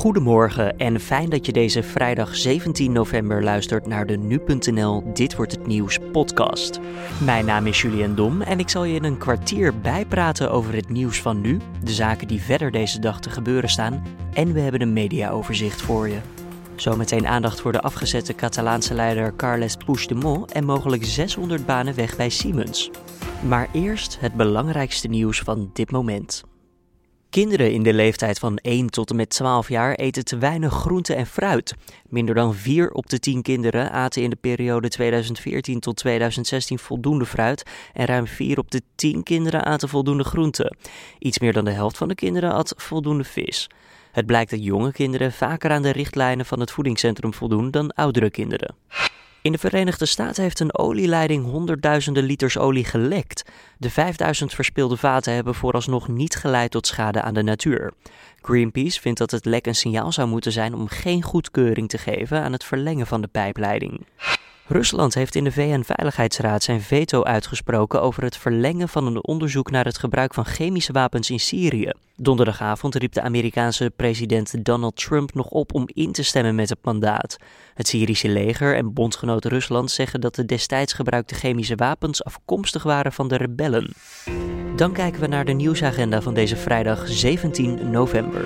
Goedemorgen en fijn dat je deze vrijdag 17 november luistert naar de nu.nl Dit wordt het nieuws podcast. Mijn naam is Julian Dom en ik zal je in een kwartier bijpraten over het nieuws van nu, de zaken die verder deze dag te gebeuren staan en we hebben een mediaoverzicht voor je. Zometeen aandacht voor de afgezette Catalaanse leider Carles Puigdemont en mogelijk 600 banen weg bij Siemens. Maar eerst het belangrijkste nieuws van dit moment. Kinderen in de leeftijd van 1 tot en met 12 jaar eten te weinig groente en fruit. Minder dan 4 op de 10 kinderen aten in de periode 2014 tot 2016 voldoende fruit en ruim 4 op de 10 kinderen aten voldoende groente. Iets meer dan de helft van de kinderen at voldoende vis. Het blijkt dat jonge kinderen vaker aan de richtlijnen van het voedingscentrum voldoen dan oudere kinderen. In de Verenigde Staten heeft een olieleiding honderdduizenden liters olie gelekt. De 5000 verspilde vaten hebben vooralsnog niet geleid tot schade aan de natuur. Greenpeace vindt dat het lek een signaal zou moeten zijn om geen goedkeuring te geven aan het verlengen van de pijpleiding. Rusland heeft in de VN-veiligheidsraad zijn veto uitgesproken over het verlengen van een onderzoek naar het gebruik van chemische wapens in Syrië. Donderdagavond riep de Amerikaanse president Donald Trump nog op om in te stemmen met het mandaat. Het Syrische leger en bondgenoot Rusland zeggen dat de destijds gebruikte chemische wapens afkomstig waren van de rebellen. Dan kijken we naar de nieuwsagenda van deze vrijdag 17 november.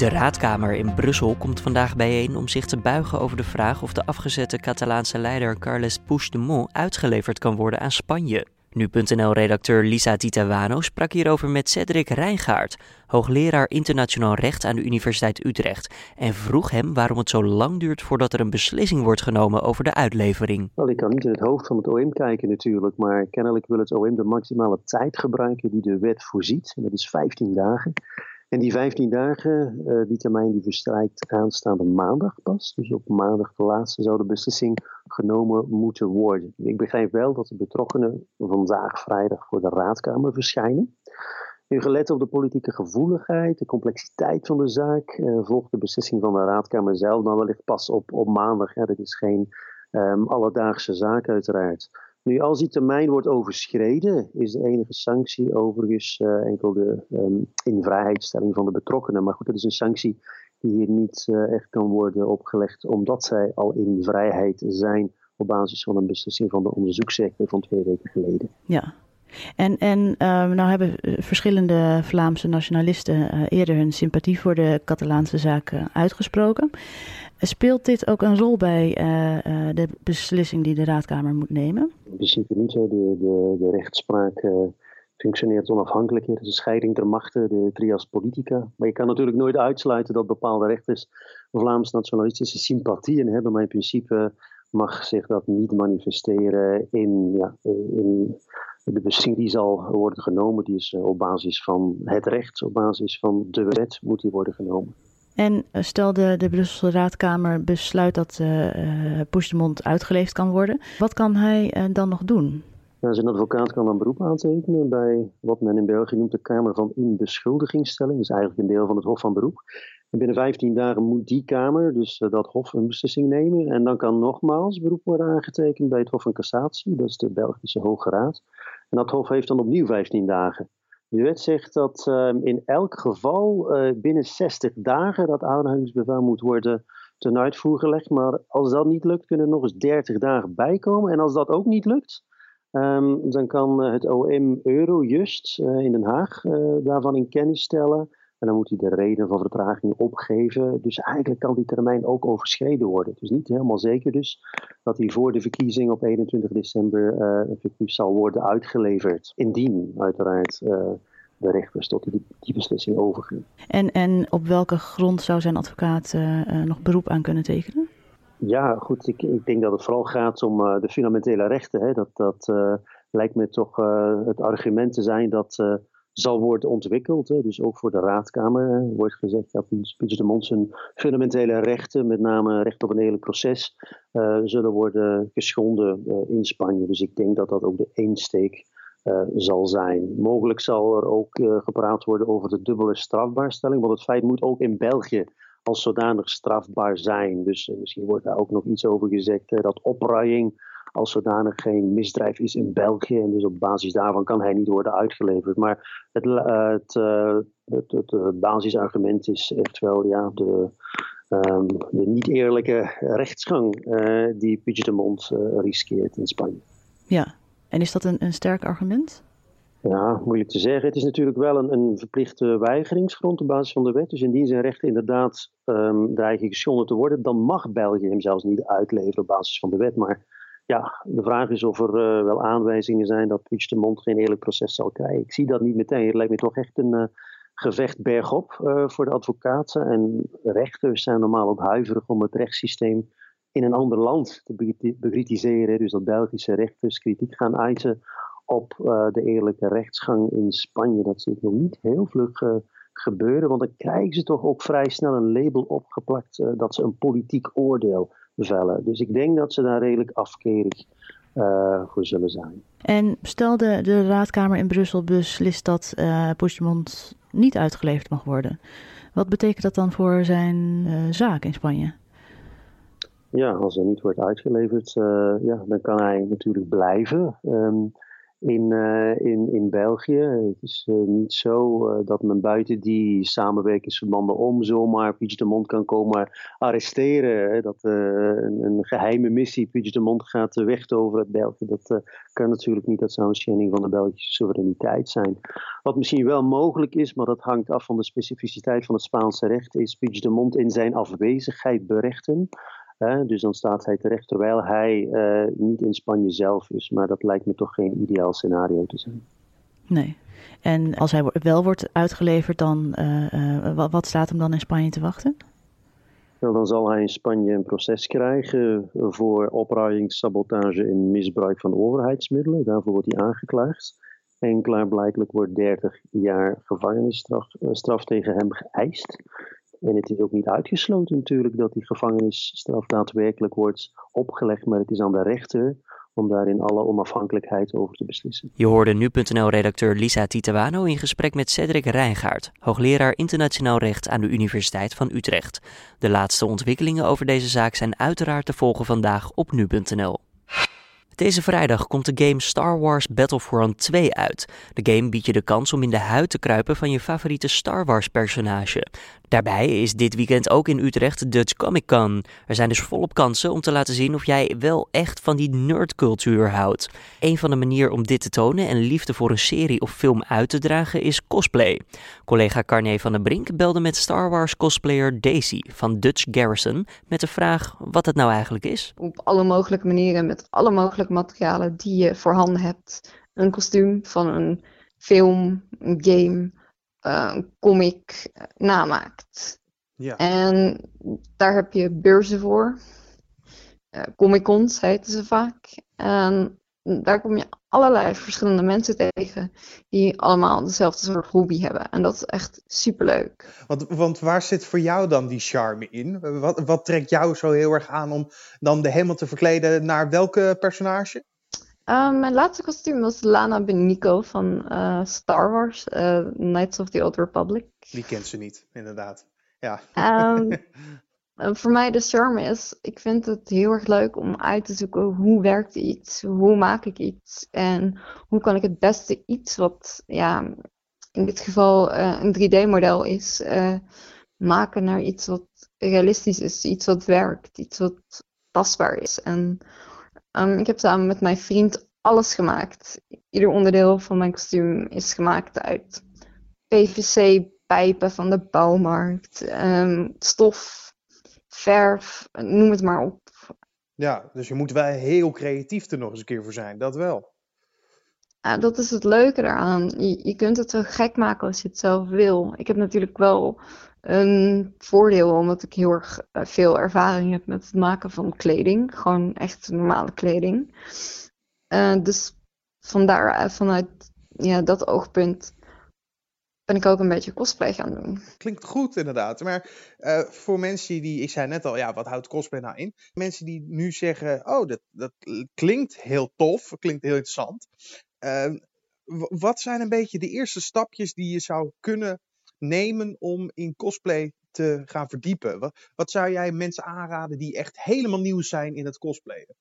De Raadkamer in Brussel komt vandaag bijeen om zich te buigen over de vraag of de afgezette Catalaanse leider Carles Puigdemont uitgeleverd kan worden aan Spanje. Nu.nl-redacteur Lisa Titawano sprak hierover met Cedric Rijngaard, hoogleraar internationaal recht aan de Universiteit Utrecht, en vroeg hem waarom het zo lang duurt voordat er een beslissing wordt genomen over de uitlevering. Wel, ik kan niet in het hoofd van het OM kijken natuurlijk, maar kennelijk wil het OM de maximale tijd gebruiken die de wet voorziet, en dat is 15 dagen. En die 15 dagen, uh, die termijn die verstrijkt aanstaande maandag pas. Dus op maandag de laatste zou de beslissing genomen moeten worden. Ik begrijp wel dat de betrokkenen vandaag vrijdag voor de raadkamer verschijnen. Nu gelet op de politieke gevoeligheid, de complexiteit van de zaak, uh, volgt de beslissing van de raadkamer zelf dan wellicht pas op, op maandag. Hè. Dat is geen um, alledaagse zaak uiteraard. Nu, als die termijn wordt overschreden, is de enige sanctie overigens uh, enkel de um, invrijheidstelling van de betrokkenen. Maar goed, dat is een sanctie die hier niet uh, echt kan worden opgelegd, omdat zij al in vrijheid zijn op basis van een beslissing van de onderzoeksrechter van twee weken geleden. Ja. En, en uh, nou hebben verschillende Vlaamse nationalisten eerder hun sympathie voor de Catalaanse zaak uitgesproken. Speelt dit ook een rol bij de beslissing die de Raadkamer moet nemen? In principe niet. De, de, de rechtspraak functioneert onafhankelijk. Het is een scheiding der machten, de trias politica. Maar je kan natuurlijk nooit uitsluiten dat bepaalde rechters Vlaams nationalistische sympathieën hebben. Maar in principe mag zich dat niet manifesteren in, ja, in de beslissing die zal worden genomen. Die is op basis van het recht, op basis van de wet moet die worden genomen. En eh, stel de, de Brusselse Raadkamer besluit dat uh, Puigdemont uitgeleefd kan worden. Wat kan hij uh, dan nog doen? Nou, zijn advocaat kan een beroep aantekenen bij wat men in België noemt de Kamer van Inbeschuldigingsstelling. Dat is eigenlijk een deel van het Hof van Beroep. En binnen 15 dagen moet die Kamer, dus uh, dat Hof, een beslissing nemen. En dan kan nogmaals beroep worden aangetekend bij het Hof van Cassatie, dat is de Belgische Hoge Raad. En dat Hof heeft dan opnieuw 15 dagen. De wet zegt dat uh, in elk geval uh, binnen 60 dagen dat aanhoudingsbevel moet worden ten uitvoer gelegd. Maar als dat niet lukt, kunnen er nog eens 30 dagen bijkomen. En als dat ook niet lukt, um, dan kan uh, het OM Eurojust in Den Haag daarvan in kennis stellen. En dan moet hij de reden van vertraging opgeven. Dus eigenlijk kan die termijn ook overschreden worden. Het is niet helemaal zeker dus dat hij voor de verkiezing op 21 december uh, effectief zal worden uitgeleverd. Indien uiteraard uh, de rechters tot die, die beslissing overgaan. En, en op welke grond zou zijn advocaat uh, nog beroep aan kunnen tekenen? Ja, goed. Ik, ik denk dat het vooral gaat om de fundamentele rechten. Hè. Dat, dat lijkt me toch het argument te zijn dat zal worden ontwikkeld. Dus ook voor de raadkamer wordt gezegd dat Puigdemont zijn fundamentele rechten, met name recht op een eerlijk proces, uh, zullen worden geschonden uh, in Spanje. Dus ik denk dat dat ook de insteek uh, zal zijn. Mogelijk zal er ook gepraat worden over de dubbele strafbaarstelling, want het feit moet ook in België als zodanig strafbaar zijn. Dus misschien wordt daar ook nog iets over gezegd dat opruiing als zodanig geen misdrijf is in België. En dus op basis daarvan kan hij niet worden uitgeleverd. Maar het, het, het, het, basisargument is echt wel ja, de, um, de niet eerlijke rechtsgang die Puigdemont riskeert in Spanje. Ja, en is dat een, een sterk argument? Ja, moeilijk te zeggen. Het is natuurlijk wel een, een verplichte weigeringsgrond op basis van de wet. Dus indien zijn rechten inderdaad um, dreigen geschonden te worden, dan mag België hem zelfs niet uitleveren op basis van de wet. Maar ja, de vraag is of er uh, wel aanwijzingen zijn dat Puigdemont geen eerlijk proces zal krijgen. Ik zie dat niet meteen. Het lijkt me toch echt een uh, gevecht bergop uh, voor de advocaten. En rechters zijn normaal ook huiverig om het rechtssysteem in een ander land te bekritiseren. Dus dat Belgische rechters kritiek gaan uiten op de eerlijke rechtsgang in Spanje. Dat ik nog niet heel vlug gebeuren, want dan krijgen ze toch ook vrij snel een label opgeplakt dat ze een politiek oordeel vellen. Dus ik denk dat ze daar redelijk afkerig voor zullen zijn. En stel de, de raadkamer in Brussel beslist dat uh, Puigdemont niet uitgeleverd mag worden. Wat betekent dat dan voor zijn zaak in Spanje? Ja, als hij niet wordt uitgeleverd, ja, dan kan hij natuurlijk blijven. Um, in, uh, in, in België. Het is uh, niet zo uh, dat men buiten die samenwerkingsverbanden om zomaar Puigdemont kan komen arresteren. Dat een, een, geheime missie Puigdemont gaat wegtoveren uit België. Dat kan natuurlijk niet. Dat zou een schending van de Belgische soevereiniteit zijn. Wat misschien wel mogelijk is, maar dat hangt af van de specificiteit van het Spaanse recht, is Puigdemont in zijn afwezigheid berechten. Dus dan staat hij terecht terwijl hij uh, niet in Spanje zelf is. Maar dat lijkt me toch geen ideaal scenario te zijn. Nee. En als hij wel wordt uitgeleverd, dan uh, uh, wat staat hem dan in Spanje te wachten? Nou, dan zal hij in Spanje een proces krijgen voor opruiing, sabotage en misbruik van overheidsmiddelen. Daarvoor wordt hij aangeklaagd. En klaarblijkelijk wordt 30 jaar gevangenisstraf straf tegen hem geëist. En het is ook niet uitgesloten natuurlijk dat die gevangenisstraf daadwerkelijk wordt opgelegd, maar het is aan de rechter om daar in alle onafhankelijkheid over te beslissen. Je hoorde nu.nl-redacteur Lisa Titawano in gesprek met Cedric Rijngaard, hoogleraar internationaal recht aan de Universiteit van Utrecht. De laatste ontwikkelingen over deze zaak zijn uiteraard te volgen vandaag op nu.nl. Deze vrijdag komt de game Star Wars Battlefront 2 uit. De game biedt je de kans om in de huid te kruipen van je favoriete Star Wars personage. Daarbij is dit weekend ook in Utrecht Dutch Comic Con. Er zijn dus volop kansen om te laten zien of jij wel echt van die nerdcultuur houdt. Een van de manieren om dit te tonen en liefde voor een serie of film uit te dragen is cosplay. Collega Carne van der Brink belde met Star Wars cosplayer Daisy van Dutch Garrison met de vraag wat het nou eigenlijk is. Op alle mogelijke manieren met alle mogelijke materialen die je voorhanden hebt. Een kostuum van een film, een game uh, comic namaakt. Ja. En daar heb je beurzen voor. Uh, Comic-cons heten ze vaak. En daar kom je allerlei verschillende mensen tegen die allemaal dezelfde soort hobby hebben. En dat is echt superleuk. Want, want waar zit voor jou dan die charme in? Wat, wat trekt jou zo heel erg aan om dan de helemaal te verkleden naar welke personage? Uh, mijn laatste kostuum was Lana Benico van uh, Star Wars, uh, Knights of the Old Republic. Die kent ze niet, inderdaad. Ja. Um, voor mij de charme is, ik vind het heel erg leuk om uit te zoeken hoe werkt iets, hoe maak ik iets en hoe kan ik het beste iets wat, ja, in dit geval een 3D-model is, maken naar iets wat realistisch is, iets wat werkt, iets wat tastbaar is. En Um, ik heb samen met mijn vriend alles gemaakt. Ieder onderdeel van mijn kostuum is gemaakt uit PVC-pijpen van de bouwmarkt, um, stof, verf, noem het maar op. Ja, dus je moet wel heel creatief er nog eens een keer voor zijn, dat wel. Ja, dat is het leuke daaraan. Je, je kunt het zo gek maken als je het zelf wil. Ik heb natuurlijk wel een voordeel, omdat ik heel erg eh, veel ervaring heb met het maken van kleding. Gewoon echt normale kleding. Uh, dus vandaar, eh, vanuit ja, dat oogpunt ben ik ook een beetje cosplay gaan doen. Klinkt goed inderdaad. Maar voor mensen die, ik zei net al, ja, wat houdt cosplay nou in? Mensen die nu zeggen, oh, dat, dat klinkt heel tof, klinkt heel interessant. Uh, wat zijn een beetje de eerste stapjes die je zou kunnen nemen om in cosplay te gaan verdiepen? Wat, zou jij mensen aanraden die echt helemaal nieuw zijn in het cosplayen?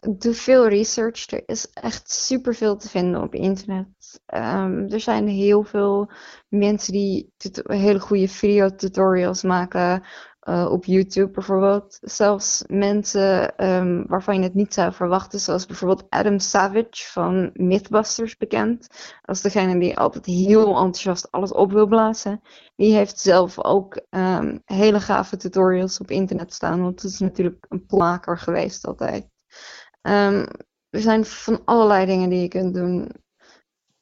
doe veel research. Er is echt superveel te vinden op internet. Ehm, er zijn heel veel mensen die hele goede videotutorials maken. Uh, op YouTube bijvoorbeeld. Zelfs mensen um, waarvan je het niet zou verwachten, zoals bijvoorbeeld Adam Savage van Mythbusters bekend. Als degene die altijd heel enthousiast alles op wil blazen. Die heeft zelf ook um, hele gave tutorials op internet staan, want het is natuurlijk een plakmaker geweest altijd. Um, er zijn van allerlei dingen die je kunt doen.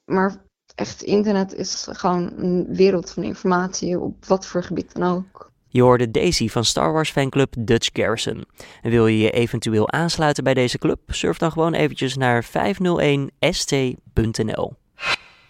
Maar echt, internet is gewoon een wereld van informatie op wat voor gebied dan ook. Je hoorde Daisy van Star Wars fanclub Dutch Garrison. En wil je je eventueel aansluiten bij deze club? Surf dan gewoon eventjes naar 501st.nl.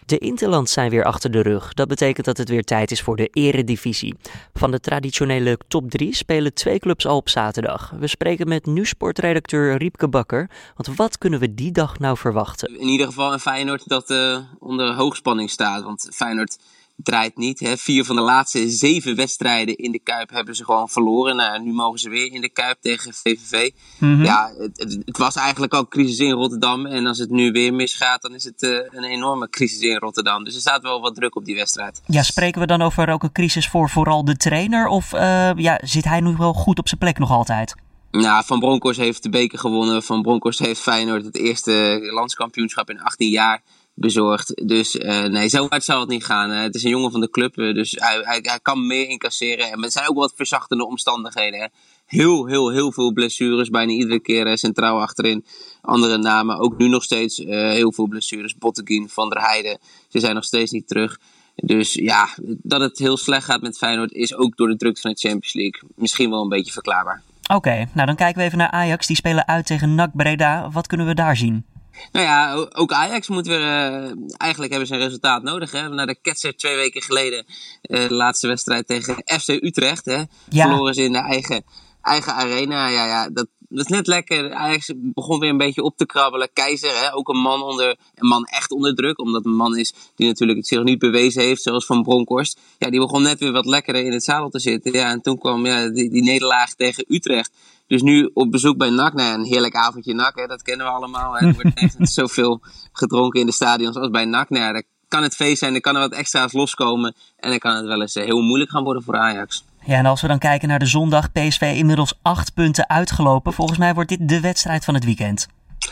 De Interlands zijn weer achter de rug. Dat betekent dat het weer tijd is voor de eredivisie. Van de traditionele top 3 spelen twee clubs al op zaterdag. We spreken met nu sportredacteur Riepke Bakker. Want wat kunnen we die dag nou verwachten? In ieder geval een Feyenoord dat uh, onder hoogspanning staat. Want Feyenoord draait niet. Hè. Vier van de laatste zeven wedstrijden in de Kuip hebben ze gewoon verloren. Nou, nu mogen ze weer in de Kuip tegen VVV. Mhm. Ja, het, het, was eigenlijk al crisis in Rotterdam. En als het nu weer misgaat, dan is het uh, een enorme crisis in Rotterdam. Dus er staat wel wat druk op die wedstrijd. Ja, spreken we dan over ook een crisis voor vooral de trainer? Of uh, ja, zit hij nu wel goed op zijn plek nog altijd? Nou, Van Bronckhorst heeft de beker gewonnen. Van Bronckhorst heeft Feyenoord het eerste landskampioenschap in 18 jaar bezorgd. Dus uh, nee, zo hard zal het niet gaan. Het is een jongen van de club, uh, dus hij, hij, hij, kan meer incasseren. En er zijn ook wat verzachtende omstandigheden. Hè. Heel, heel, heel veel blessures. Bijna iedere keer centraal achterin. Andere namen. Ook nu nog steeds heel veel blessures. Botteguin, Van der Heijden. Ze zijn nog steeds niet terug. Dus ja, dat het heel slecht gaat met Feyenoord is ook door de druk van de Champions League misschien wel een beetje verklaarbaar. Oké, nou dan kijken we even naar Ajax. Die spelen uit tegen NAC Breda. Wat kunnen we daar zien? Nou ja, ook Ajax moet weer. Uh, eigenlijk hebben ze een resultaat nodig. Hè. Na de ketser twee weken geleden. Uh, de laatste wedstrijd tegen FC Utrecht. Hè. Ja. Verloren ze in de eigen, eigen arena. Ja, ja, dat, dat is net lekker. Ajax begon weer een beetje op te krabbelen. Keizer, hè, ook een man, onder, een man echt onder druk. Omdat een man is die natuurlijk het zich niet bewezen heeft. Zoals Van Bronkhorst. Ja, die begon net weer wat lekkerder in het zadel te zitten. Ja, en toen kwam ja, die, die nederlaag tegen Utrecht. Dus nu op bezoek bij NAC. Nou, een heerlijk avondje NAC, hè, dat kennen we allemaal. Hè. Er wordt echt zoveel gedronken in de stadions als bij NAC. Nou, ja, kan het feest zijn, dan kan er wat extra's loskomen. En dan kan het wel eens eh, heel moeilijk gaan worden voor Ajax. Ja, en als we dan kijken naar de zondag, PSV inmiddels acht punten uitgelopen. Volgens mij wordt dit de wedstrijd van het weekend.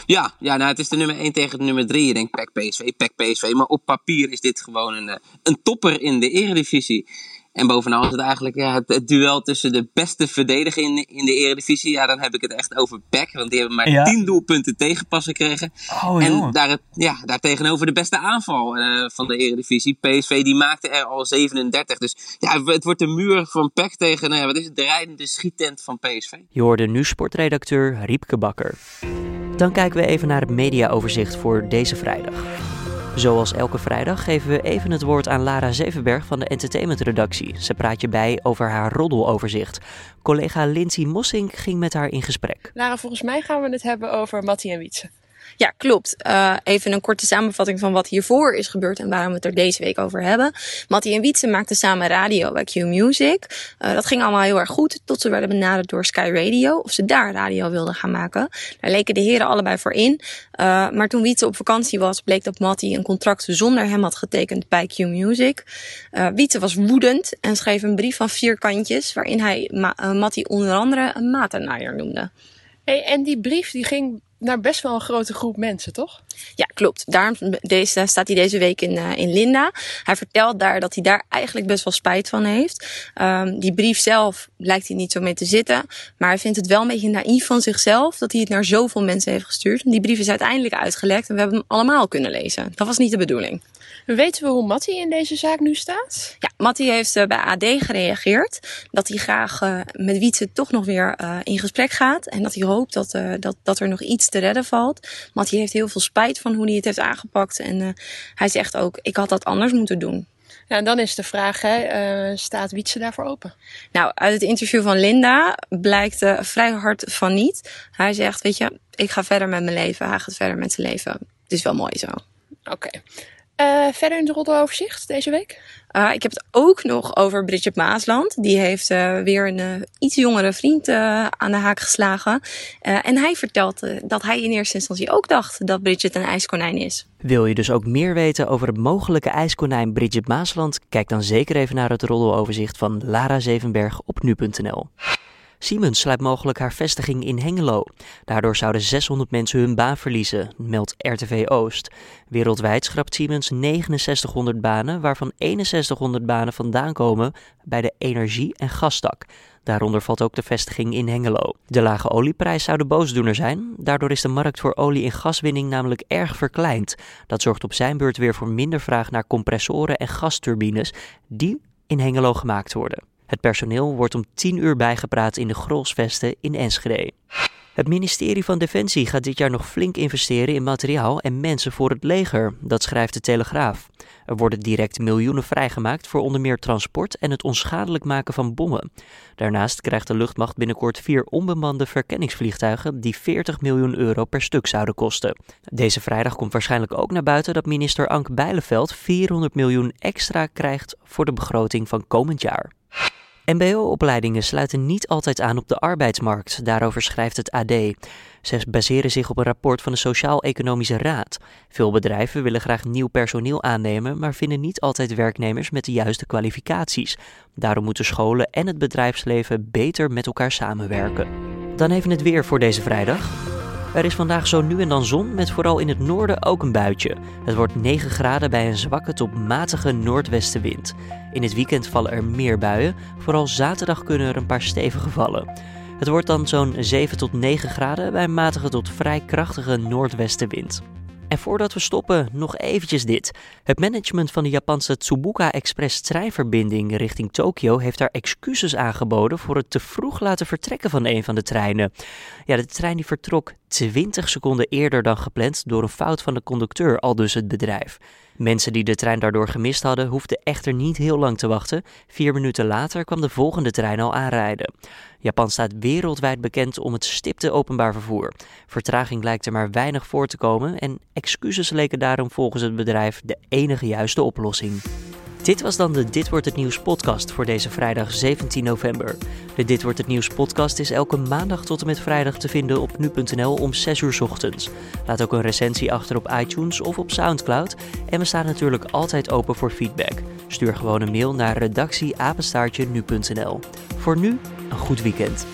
Ja, ja nou, het is de nummer 1 tegen de nummer 3. Je denkt PEC PSV, PEC PSV. Maar op papier is dit gewoon een, eh, een topper in de eredivisie. En bovenal is het eigenlijk ja, het, duel tussen de beste verdediger in, in de Eredivisie. Ja, dan heb ik het echt over PEC. Want die hebben maar ja. 10 doelpunten tegenpas gekregen. Oh, en daar, ja, daar tegenover de beste aanval uh, van de Eredivisie. PSV die maakte er al 37. Dus ja, het wordt de muur van PEC tegen nou ja, wat is het, de rijdende schiettent van PSV. Je hoorde nu sportredacteur Riepke Bakker. Dan kijken we even naar het mediaoverzicht voor deze vrijdag. Zoals elke vrijdag geven we even het woord aan Lara Zevenberg van de entertainmentredactie. Ze praat je bij over haar roddeloverzicht. Collega Lindsay Mossing ging met haar in gesprek. Lara, volgens mij gaan we het hebben over Mattie en Wietse. Ja, klopt. Uh, even een korte samenvatting van wat hiervoor is gebeurd en waarom we het er deze week over hebben. Mattie en Wietse maakten samen radio bij Q Music. Uh, dat ging allemaal heel erg goed, tot ze werden benaderd door Sky Radio, of ze daar radio wilden gaan maken. Daar leken de heren allebei voor in. Uh, maar toen Wietse op vakantie was, bleek dat Mattie een contract zonder hem had getekend bij Q Music. Wietse was woedend en schreef een brief van vier kantjes, waarin hij Ma Mattie onder andere een matenaaier noemde. Hey, en die brief die ging naar best wel een grote groep mensen, toch? Ja, klopt. Daarom deze, staat hij deze week in, uh, in Linda. Hij vertelt daar dat hij daar eigenlijk best wel spijt van heeft. Um, die brief zelf lijkt hij niet zo mee te zitten. Maar hij vindt het wel een beetje naïef van zichzelf dat hij het naar zoveel mensen heeft gestuurd. Die brief is uiteindelijk uitgelekt en we hebben hem allemaal kunnen lezen. Dat was niet de bedoeling. Weten we hoe Mattie in deze zaak nu staat? Ja, Mattie heeft uh, bij AD gereageerd dat hij graag uh, met Wietse toch nog weer uh, in gesprek gaat. En dat hij hoopt dat, dat, dat er nog iets te redden valt. Mattie heeft heel veel spijt van hoe hij het heeft aangepakt. En hij zegt ook, ik had dat anders moeten doen. Ja, en dan is de vraag, hè, staat Wietse daarvoor open? Nou, uit het interview van Linda blijkt vrij hard van niet. Hij zegt, weet je, ik ga verder met mijn leven. Hij gaat verder met zijn leven. Het is wel mooi zo. Oké. Uh, verder in het roddeloverzicht deze week? Uh, ik heb het ook nog over Bridget Maasland. Die heeft uh, weer een iets jongere vriend aan de haak geslagen. en hij vertelt dat hij in eerste instantie ook dacht dat Bridget een ijskonijn is. Wil je dus ook meer weten over het mogelijke ijskonijn Bridget Maasland? Kijk dan zeker even naar het roddeloverzicht van Lara Zevenberg op nu.nl. Siemens sluit mogelijk haar vestiging in Hengelo. Daardoor zouden 600 mensen hun baan verliezen, meldt RTV Oost. Wereldwijd schrapt Siemens 6900 banen, waarvan 6100 banen vandaan komen bij de energie- en gastak. Daaronder valt ook de vestiging in Hengelo. De lage olieprijs zou de boosdoener zijn. Daardoor is de markt voor olie- en gaswinning namelijk erg verkleind. Dat zorgt op zijn beurt weer voor minder vraag naar compressoren en gasturbines die in Hengelo gemaakt worden. Het personeel wordt om 10 uur bijgepraat in de Grolsvesten in Enschede. Het ministerie van Defensie gaat dit jaar nog flink investeren in materiaal en mensen voor het leger, dat schrijft de Telegraaf. Er worden direct miljoenen vrijgemaakt voor onder meer transport en het onschadelijk maken van bommen. Daarnaast krijgt de luchtmacht binnenkort vier onbemande verkenningsvliegtuigen die 40 miljoen euro per stuk zouden kosten. Deze vrijdag komt waarschijnlijk ook naar buiten dat minister Ank Bijleveld 400 miljoen extra krijgt voor de begroting van komend jaar. MBO-opleidingen sluiten niet altijd aan op de arbeidsmarkt, daarover schrijft het AD. Ze baseren zich op een rapport van de Sociaal-Economische Raad. Veel bedrijven willen graag nieuw personeel aannemen, maar vinden niet altijd werknemers met de juiste kwalificaties. Daarom moeten scholen en het bedrijfsleven beter met elkaar samenwerken. Dan even het weer voor deze vrijdag. Er is vandaag zo nu en dan zon, met vooral in het noorden ook een buitje. Het wordt 9 graden bij een zwakke tot matige noordwestenwind. In het weekend vallen er meer buien, vooral zaterdag kunnen er een paar stevige vallen. Het wordt dan zo'n 7 tot 9 graden bij matige tot vrij krachtige noordwestenwind. En voordat we stoppen, nog eventjes dit. Het management van de Japanse Tsubuka Express treinverbinding richting Tokio heeft daar excuses aangeboden voor het te vroeg laten vertrekken van een van de treinen. Ja, de trein die vertrok 20 seconden eerder dan gepland door een fout van de conducteur, al dus het bedrijf. Mensen die de trein daardoor gemist hadden, hoefden echter niet heel lang te wachten. Vier minuten later kwam de volgende trein al aanrijden. Japan staat wereldwijd bekend om het stipte openbaar vervoer. Vertraging lijkt er maar weinig voor te komen en excuses leken daarom volgens het bedrijf de enige juiste oplossing. Dit was dan de Dit wordt het nieuws podcast voor deze vrijdag 17 november. De Dit wordt het nieuws podcast is elke maandag tot en met vrijdag te vinden op nu.nl om 6 uur ochtends. Laat ook een recensie achter op iTunes of op SoundCloud en we staan natuurlijk altijd open voor feedback. Stuur gewoon een mail naar redactieapenstaartje nu.nl. Voor nu een goed weekend.